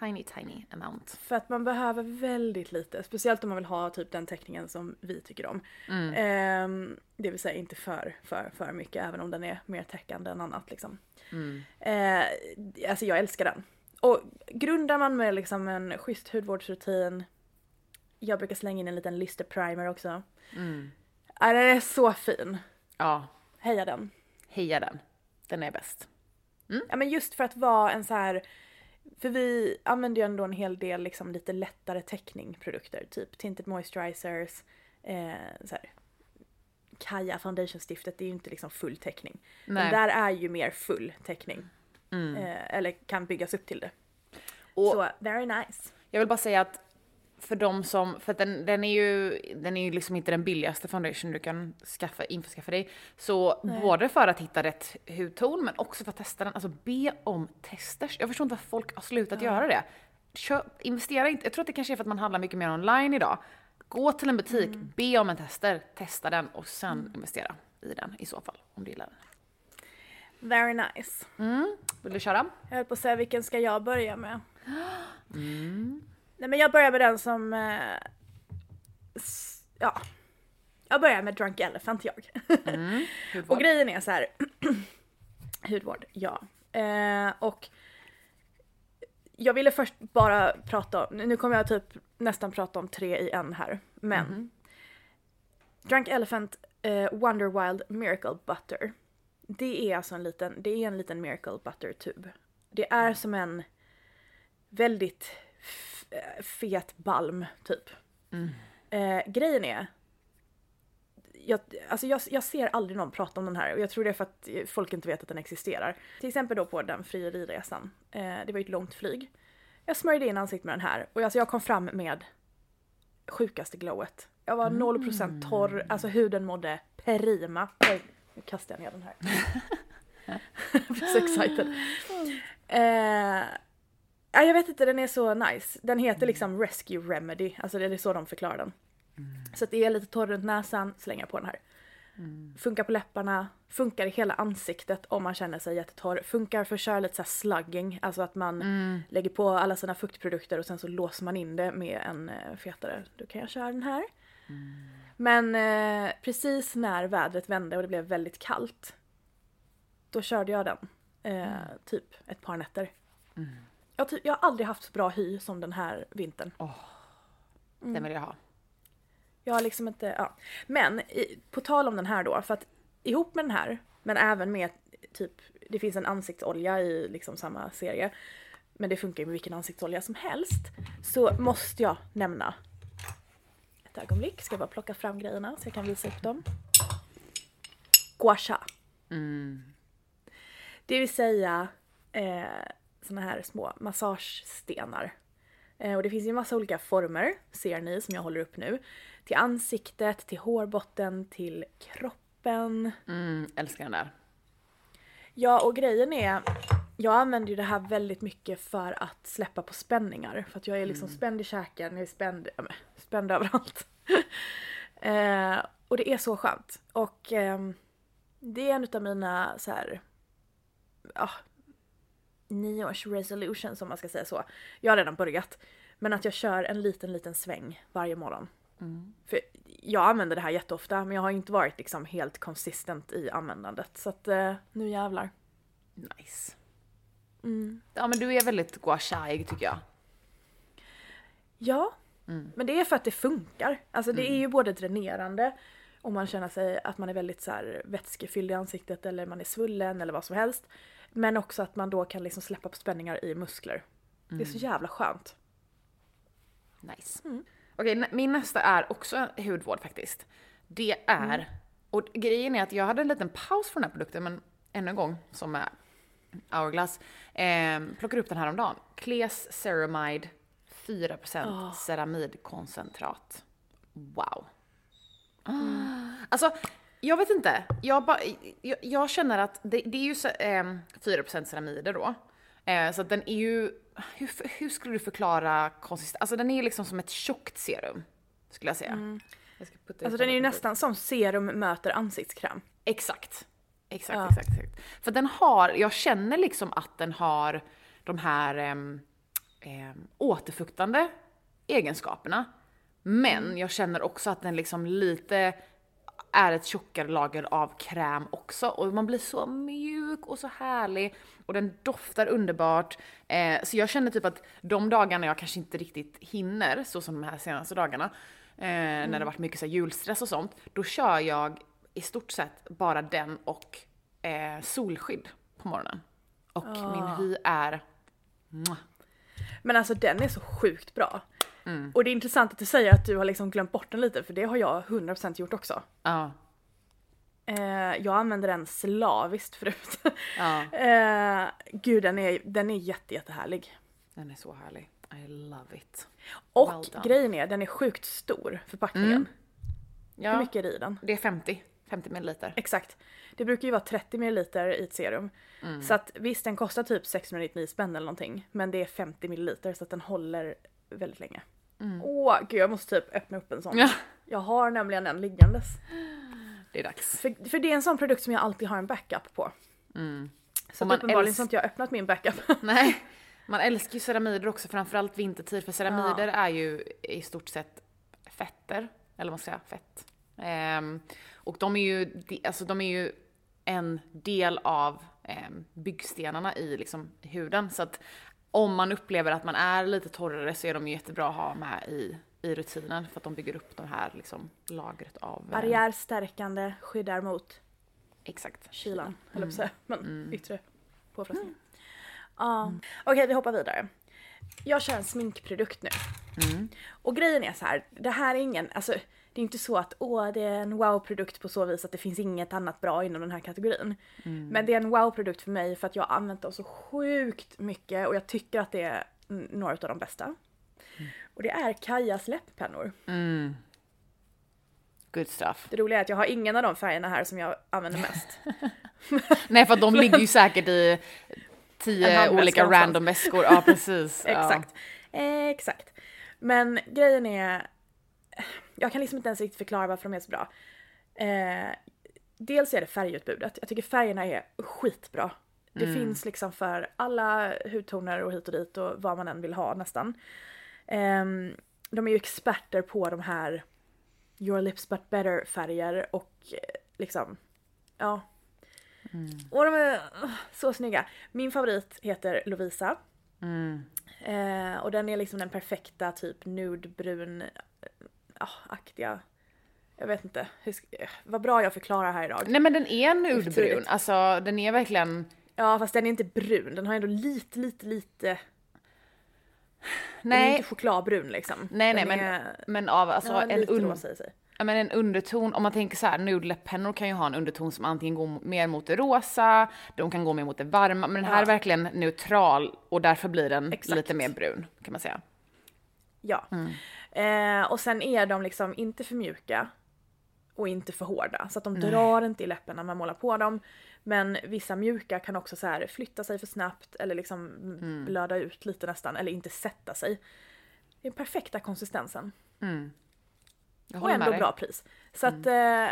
Tiny tiny amount. För att man behöver väldigt lite, speciellt om man vill ha typ den täckningen som vi tycker om. Mm. Ehm, det vill säga inte för, för, för mycket, även om den är mer täckande än annat liksom. Mm. Eh, alltså jag älskar den. Och grundar man med liksom en schysst hudvårdsrutin, jag brukar slänga in en liten lister primer också. Mm. Ja, den är så fin. Ja, Heja den. heja den. Den är bäst. Ja men just för att vara en så här för vi använder ju ändå en hel del liksom lite lättare täckningprodukter, typ tinted moisturizers, eh, så här, Kaja foundation-stiftet, det är ju inte liksom full täckning. Nej. Men där är ju mer full täckning. Mm. Eh, eller kan byggas upp till det. Och- Så very nice. Jag vill bara säga att för de som, för att den, den är ju, den är ju liksom inte den billigaste foundation du kan skaffa, införskaffa dig. Så både för att hitta rätt hudton men också för att testa den, alltså be om testers. Jag förstår inte varför folk har slutat göra det. Köp, investera inte, jag tror att det kanske är för att man handlar mycket mer online idag. Gå till en butik, be om en tester, testa den och sen investera i den i så fall, om du gillar den. Very nice. Vill du köra? Jag höll på att säga vilken ska jag börja med? *gasps* Nej men jag börjar med den som... Eh, ja. Jag börjar med Drunk Elephant jag. *laughs* Hudvård. och grejen är så här. *clears throat* hudvård, ja. Eh, och jag ville först bara prata om, nu kommer jag typ nästan prata om tre i en här. Men Drunk Elephant eh, Wonder Wild Miracle Butter. Det är alltså en liten, det är en liten Miracle Butter tub. Det är som en väldigt fet balm typ. Eh, grejen är, jag, alltså jag, jag ser aldrig någon prata om den här och jag tror det är för att eh, folk inte vet att den existerar. Till exempel då på den frieriresan. Eh, det var ju ett långt flyg. Jag smörjde in ansiktet med den här och alltså jag kom fram med sjukaste glowet. Jag var 0% torr, alltså huden mådde prima. Oj, nu kastar jag ner den här. *laughs* *laughs* jag blir så excited. Eh, ja, jag vet inte, den är så nice. Den heter liksom Rescue Remedy, alltså det är så de förklarar den. Så att det är lite torr runt näsan, slänga på den här. Funkar på läpparna, funkar i hela ansiktet om man känner sig jättetorr. Funkar för att köra lite så slugging, alltså att man lägger på alla sina fuktprodukter och sen så låser man in det med en eh, fetare. Då kan jag köra den här. Men eh, precis när vädret vände och det blev väldigt kallt. Då körde jag den. Eh, Typ ett par nätter. Jag, jag har aldrig haft så bra hy som den här vintern. Den vill jag ha. Jag har liksom inte, ja. Men i, på tal om den här då, för att ihop med den här, men även med typ, det finns en ansiktsolja i liksom samma serie. Men det funkar ju med vilken ansiktsolja som helst. Så måste jag nämna ett ögonblick, ska jag bara plocka fram grejerna så jag kan visa upp dem. Gua sha. Det vill säga eh, såna här små massagestenar. Eh, och det finns ju massa olika former, ser ni, som jag håller upp nu. Till ansiktet, till hårbotten, till kroppen. Mm, älskar den där. Ja, och grejen är, jag använder ju det här väldigt mycket för att släppa på spänningar. För att jag är liksom spänd i käken, jag är spänd, men, spänd överallt. *laughs* eh, och det är så skönt. Och ehm, det är en av mina så här, ja, nyårs resolutions om man ska säga så. Jag har redan börjat. Men att jag kör en liten, liten sväng varje morgon. För jag använder det här jätteofta men jag har inte varit liksom helt konsistent i användandet. Så att eh, nu jävlar. Nice. Ja men du är väldigt guashaig tycker jag. Ja, men det är för att det funkar. Alltså det är ju både dränerande om man känner sig att man är väldigt så här vätskefylld i ansiktet eller man är svullen eller vad som helst. Men också att man då kan liksom släppa på spänningar i muskler. Det är så jävla skönt. Nice. Okej, nä- min nästa är också hudvård faktiskt. Det är, och grejen är att jag hade en liten paus från den här produkten, men ännu en gång, som är Hourglass, eh, plockar upp den här om dagen. Cleas Ceramide 4% ceramidkoncentrat. Wow. Ah. Alltså, jag vet inte. Jag, ba, jag, jag känner att det, det är ju så, eh, 4% ceramider då. Eh, så att den är ju, hur, hur skulle du förklara konsistens? Alltså den är ju liksom som ett tjockt serum, skulle jag säga. Jag ska putta Alltså den är ju nästan som serum möter ansiktskräm. Exakt. Exakt, Ja. exakt, exakt. För den har, jag känner liksom att den har de här um, återfuktande egenskaperna. Men jag känner också att den liksom lite är ett tjockare lager av kräm också och man blir så mjuk och så härlig och den doftar underbart. Eh, så jag känner typ att de dagarna jag kanske inte riktigt hinner, så som de här senaste dagarna, eh, när det har varit mycket så julstress och sånt, då kör jag i stort sett bara den och eh, solskydd på morgonen. Och Ah. min hy är... Men alltså den är så sjukt bra. Mm. Och det är intressant att du säger att du har liksom glömt bort den lite för det har jag 100% gjort också. Ja. Eh, jag använder den slaviskt förut. *laughs* Ja. eh, gud den är, den är jätte, jättehärlig. Den är så härlig. I love it. Och Well grejen är den är sjukt stor förpackningen. Mm. Hur Ja, mycket är det i den? det är 50. 50 milliliter. Exakt. Det brukar ju vara 30 ml i ett serum. Mm. Så att visst den kostar typ 699 spänn eller någonting. Men det är 50 ml så att den håller väldigt länge. Åh gud jag måste typ öppna upp en sån. Mm. Ja. Jag har nämligen en liggandes. Det är dags. För, för det är en sån produkt som jag alltid har en backup på. Så Mm. Man uppenbarligen älsk- så har inte jag öppnat min backup. *laughs* Nej, man älskar ju ceramider också, framförallt vintertid, för ceramider är ju i stort sett fetter, eller vad ska säga, fett. Ehm, och de är ju, alltså de är ju en del av ehm, byggstenarna i liksom huden, så att om man upplever att man är lite torrare så är de ju jättebra att ha med i, i rutinen för att de bygger upp det här liksom lagret av... ehm, Barriärstärkande, skyddar mot Exakt. kylan, eller på säga. Men Mm. yttre påfrestning. Ja. Okej, vi hoppar vidare. Jag kör en sminkprodukt nu. Mm. Och grejen är så här, det här är ingen, alltså det är inte så att åh det är en wow-produkt på så vis att det finns inget annat bra inom den här kategorin. Mm. Men det är en wow-produkt för mig för att jag har använt dem så sjukt mycket och jag tycker att det är mm, några av de bästa. Och det är Kajas läpppennor. Mm. Good stuff. Det roliga är att jag har ingen av de färgerna här som jag använder mest. *laughs* Nej för att de ligger ju *laughs* säkert i tio olika random väskor. Ja precis. *laughs* Exakt. Exakt. Men grejen är, jag kan liksom inte ens riktigt förklara varför de är så bra. Eh, dels är det färgutbudet. Jag tycker färgerna är skitbra. Det finns liksom för alla hudtoner och hit och dit och vad man än vill ha nästan. Ehm, de är ju experter på de här Your lips but better färger och eh, liksom, ja. Och de är uh, så snygga. Min favorit heter Lovisa. Mm. Eh, och den är liksom den perfekta typ nudebrun, aktiga. Jag vet inte, hur, eh, vad bra jag förklarar här idag. Nej men den är. Otroligt. Alltså den är verkligen, Ja fast den är inte brun, den har ändå lite, lite, lite, den är nej, inte chokladbrun liksom. nej, nej Den men, är, men av alltså ja, en, un, ja, men en underton, om man tänker så här, nudeläpppennor kan ju ha en underton som antingen går mer mot det rosa, de kan gå mer mot det varma, men den här Ja. är verkligen neutral och därför blir den Exakt. lite mer brun kan man säga. Ja. Eh, och sen är de liksom inte för mjuka och inte för hårda. Så att de drar inte i läppen när man målar på dem. Men vissa mjuka kan också så här flytta sig för snabbt eller liksom blöda ut lite nästan eller inte sätta sig. Den perfekta konsistensen. Jag Och ändå bra pris. Så att eh,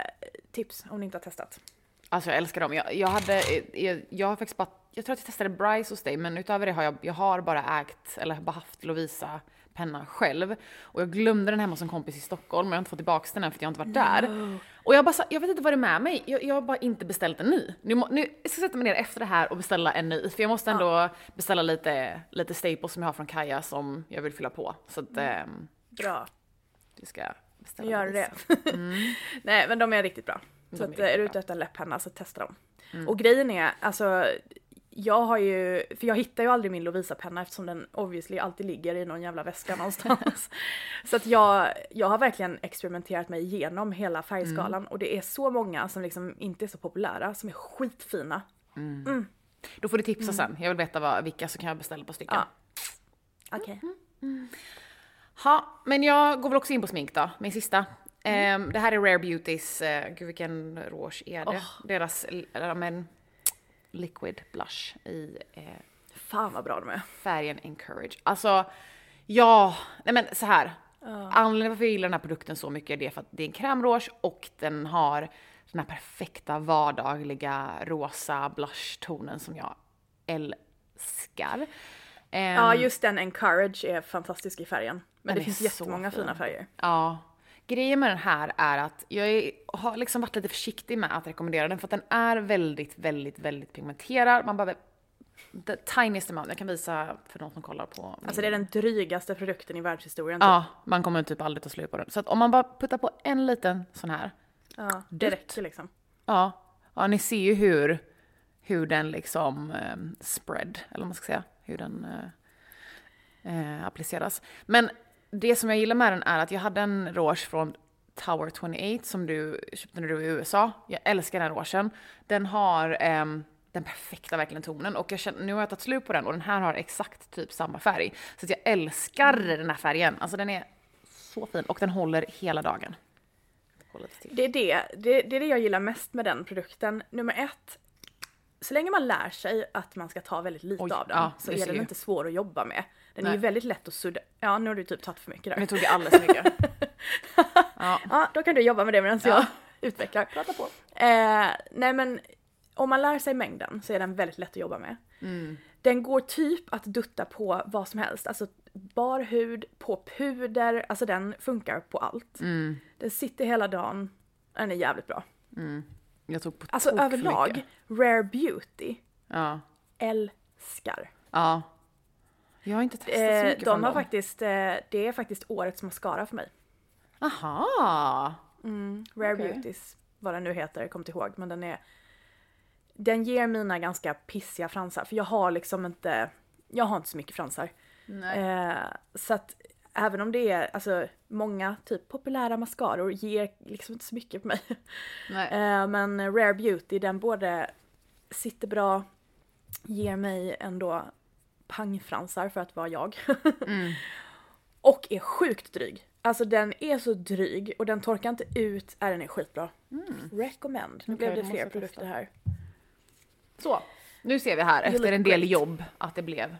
tips om ni inte har testat. Alltså jag älskar dem. Jag, jag hade, jag, jag har faktiskt bara, jag tror att jag testade Bryce hos dig, men utöver det har jag, jag har bara ägt, eller bara haft Lovisa penna själv. Och jag glömde den hemma hos en kompis i Stockholm, och jag har inte fått tillbaka den än för jag inte varit där. Och jag bara, jag vet inte vad det är med mig, jag, jag har bara inte beställt en ny. Nu, må- nu jag ska sätta mig ner efter det här och beställa en ny, för jag måste ändå beställa lite, lite staples som jag har från Kaja som jag vill fylla på. Så att ehm, Bra, vi ska beställa nu gör det. *laughs* Nej men de är riktigt bra. Så De är att, är du ute efter en läpppenna så testa dem. Och grejen är, alltså jag har ju, för jag hittar ju aldrig min Lovisa-penna eftersom den obviously alltid ligger i någon jävla väska någonstans. *laughs* så att jag, jag har verkligen experimenterat mig igenom hela färgskalan och det är så många som liksom inte är så populära som är skitfina. Då får du tipsa sen, jag vill veta vad, vilka så kan jag beställa på stycken. Ja. Okej. Ha, men jag går väl också in på smink då, min sista. Ehm, det här är Rare Beauties, uh, gud vilken rouge är det? Deras, äh, men, liquid blush i eh, Fan vad bra de är. färgen Encourage. Alltså, ja, nej men så här. Anledningen varför jag gillar den här produkten så mycket är det för att det är en krämrouge och den har den här perfekta vardagliga rosa blush-tonen som jag älskar. Ehm, Ja just den Encourage är fantastisk i färgen. Men Den det är finns så jättemånga fin. fina färger. Ja. Grejen med den här är att jag är, har liksom varit lite försiktig med att rekommendera den för att den är väldigt, väldigt, väldigt pigmenterad. Man behöver the tiniest amount. Jag kan visa för de som kollar på. min- Alltså det är den drygaste produkten i världshistorien. typ. Ja, man kommer typ aldrig ta slut på den. Så att om man bara puttar på en liten sån här. ja det räcker liksom. Ja, ja ni ser ju hur hur den liksom eh, spread, eller vad man ska säga, hur den eh, eh, appliceras. Men det som jag gillar med den är att jag hade en rouge från Tower 28 som du köpte när du var i USA. Jag älskar den rougen. Den har ehm, den perfekta verkligen tonen och jag känner, nu har jag tagit slut på den och den här har exakt typ samma färg. Så jag älskar den här färgen. Alltså den är så fin och den håller hela dagen. Det är det, det, det är det jag gillar mest med den produkten. Nummer ett, så länge man lär sig att man ska ta väldigt lite Oj, av den ja, så är den ju. inte svår att jobba med. Den är Nej. ju väldigt lätt att sudda. Ja, nu har du typ tagit för mycket där. Nu tog jag alldeles för mycket. *laughs* ja. Ja, då kan du jobba med det medan jag *laughs* utvecklar. Prata på. Eh, nej men om man lär sig mängden så är den väldigt lätt att jobba med. Mm. Den går typ att dutta på vad som helst, alltså bar hud, på puder, alltså den funkar på allt. Mm. Den sitter hela dagen, den är jävligt bra. Jag tog på Alltså överlag, mycket. Rare Beauty, Ja. älskar. Ja. Jag har inte testat så Eh, mycket de från har dem. faktiskt, eh, det är faktiskt årets mascara för mig. Aha! Rare Okej. Beauties, vad den nu heter, jag kommer inte ihåg, men den är... Den ger mina ganska pissiga fransar, för jag har liksom inte, jag har inte så mycket fransar. Eh, så att även om det är, alltså många typ populära mascaror ger liksom inte så mycket på mig. *laughs* Eh, men Rare Beauty, den både sitter bra, ger mig ändå pangfransar för att vara jag. *laughs* Mm. och är sjukt dryg. Alltså den är så dryg och den torkar inte ut, äh, den är skitbra. Recommend. Nu Mm. Okej, blev det fler produkter här. Så. Nu ser vi här You efter en del great. jobb att det blev.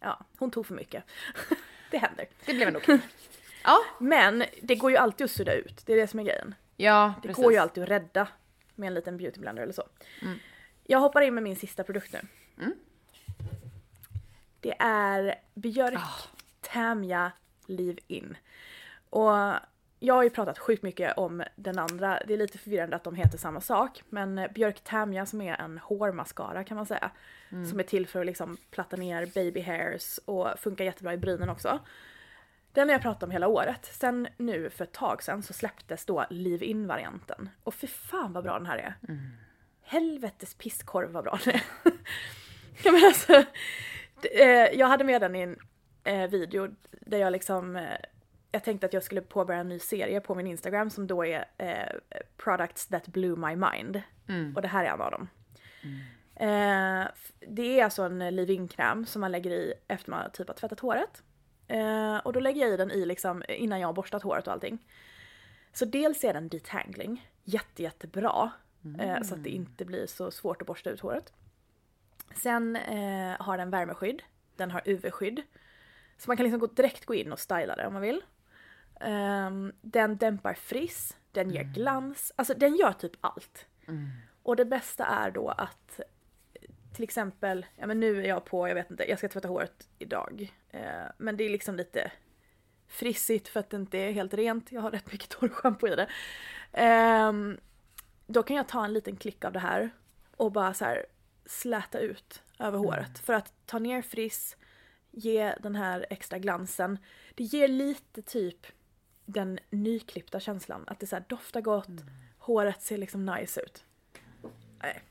Ja, hon tog för mycket. *laughs* det händer. Det blev ändå okej. *laughs* ja. Men det går ju alltid att sudda ut, det är det som är grejen. Ja, Det precis. går ju alltid att rädda med en liten beautyblender eller så. Jag hoppar in med min sista produkt nu. Det är Björk Tamja Leave-In. Och jag har ju pratat sjukt mycket om den andra, det är lite förvirrande att de heter samma sak. Men Björk Tamja som är en hårmascara kan man säga. Som är till för att liksom platta ner baby hairs och funkar jättebra i brynen också. Den har jag pratat om hela året. Sen nu för ett tag sen så släpptes då Leave-In varianten. Och för fan vad bra den här är. Helvetes pisskorv vad bra den är. *laughs* ja, men alltså, jag hade med den i en eh, video där jag liksom eh, jag tänkte att jag skulle påbörja en ny serie på min Instagram som då är eh, Products that blew my mind. Och det här är en av dem. Eh, f- det är alltså en leave-in kräm som man lägger i efter man typ har tvättat håret. Eh, och då lägger jag i den i liksom innan jag har borstat håret och allting. Så dels är den detangling, jätte jättebra. Eh, så att det inte blir så svårt att borsta ut håret. Sen eh, har den värmeskydd, den har UV-skydd. Så man kan liksom gå, direkt gå in och styla det om man vill. Ehm, den dämpar friss, den ger glans, alltså den gör typ allt. Och det bästa är då att till exempel, ja men nu är jag på, jag vet inte, jag ska tvätta håret idag. Eh, men det är liksom lite frissigt för att det inte är helt rent. Jag har rätt mycket *laughs* torrschampo i det. Ehm, då kan jag ta en liten klick av det här och bara så här släta ut över håret. För att ta ner friss, ge den här extra glansen. Det ger lite typ den nyklippta känslan. Att det så doftar gott, håret ser liksom nice ut. Nej.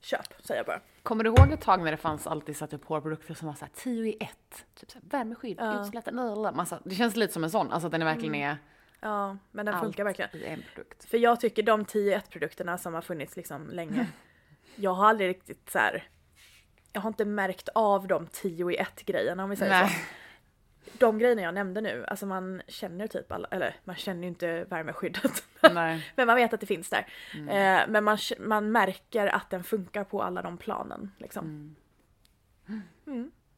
Köp, säger jag bara. Kommer du ihåg ett tag när det fanns alltid satt upp hårprodukter som var såhär 10 i ett? Typ såhär värmeskydd, Ja. utslätad, massa. Det känns lite som en sån, alltså att den är verkligen är Ja, men den funkar verkligen. i en produkt. För jag tycker de 10 produkterna som har funnits liksom länge. *laughs* jag har aldrig riktigt så här. Jag har inte märkt av de 10 i ett grejerna om vi säger så. Nej. De grejerna jag nämnde nu, alltså man känner typ alla, eller man känner ju inte värmeskyddet. *laughs* Men man vet att det finns där. Mm. Eh, men man, man märker att den funkar på alla de planen. Liksom.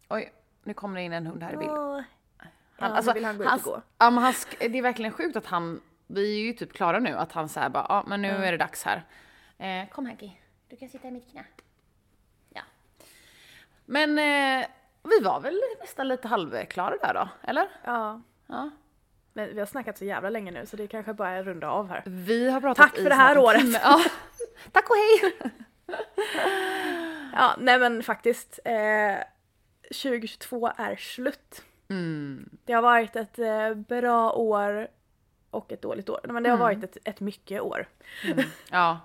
Oj, nu kommer det in en hund här i bild. Han, Ja, alltså, vill han gå ut och gå. Ja, men han, det är verkligen sjukt att han, vi är ju typ klara nu, att han säger bara, ja men nu är det dags här. Eh, kom Hanky, du kan sitta i mitt knä. Ja. Men eh, vi var väl nästan lite halvklara där då, eller? Ja. Ja. Men vi har snackat så jävla länge nu så det kanske bara är runda av här. Vi har pratat Tack för det här året. Ja. *laughs* Tack och hej! *laughs* Ja, nej men faktiskt. Eh, 2022 är slut. Mm. Det har varit ett eh, bra år och ett dåligt år. Men det har varit ett, ett mycket år. Ja.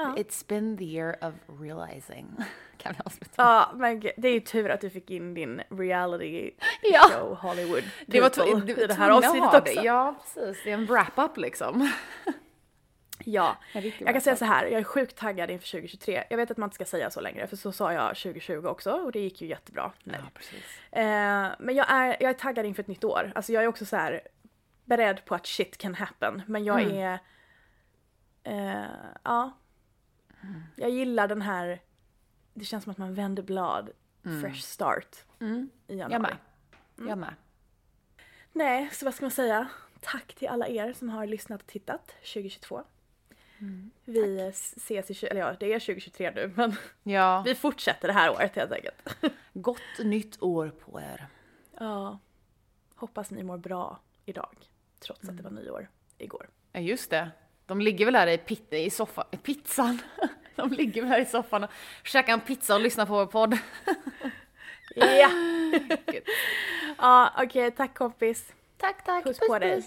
Ja. It's been the year of realizing. *laughs* Kan vi avsluta? Ja, men det är ju tur att du fick in din reality *laughs* Ja. show Hollywood Det var i det här avsnittet också. det. Ja, precis. Det är en wrap-up liksom. *laughs* Ja, jag kan säga så här, jag är sjukt taggad inför 2023. Jag vet att man inte ska säga så längre, för så sa jag 2020 också och det gick ju jättebra. Nej. Ja, precis. Eh, men jag är, jag är taggad inför ett nytt år. Alltså jag är också så här beredd på att shit can happen. Men jag Mm. är... Eh, ja. Jag gillar den här... Det känns som att man vänder blad. Fresh start Mm. i januari. Jag med. Jag med. Nej, så vad ska man säga? Tack till alla er som har lyssnat och tittat 2022. vi ses i... Eller ja, det är 2023 nu men Ja, vi fortsätter det här året helt enkelt. *laughs* gott nytt år på er. Ja. Hoppas ni mår bra idag. Trots att det var nyår igår. Ja, just det. De ligger väl här i, pit- i soffan, i pizzan. *laughs* De ligger här i soffan och käkar en pizza och lyssnar på vår podd. *laughs* Ja! ja, okej. tack kompis. Tack, tack. Puss på dig.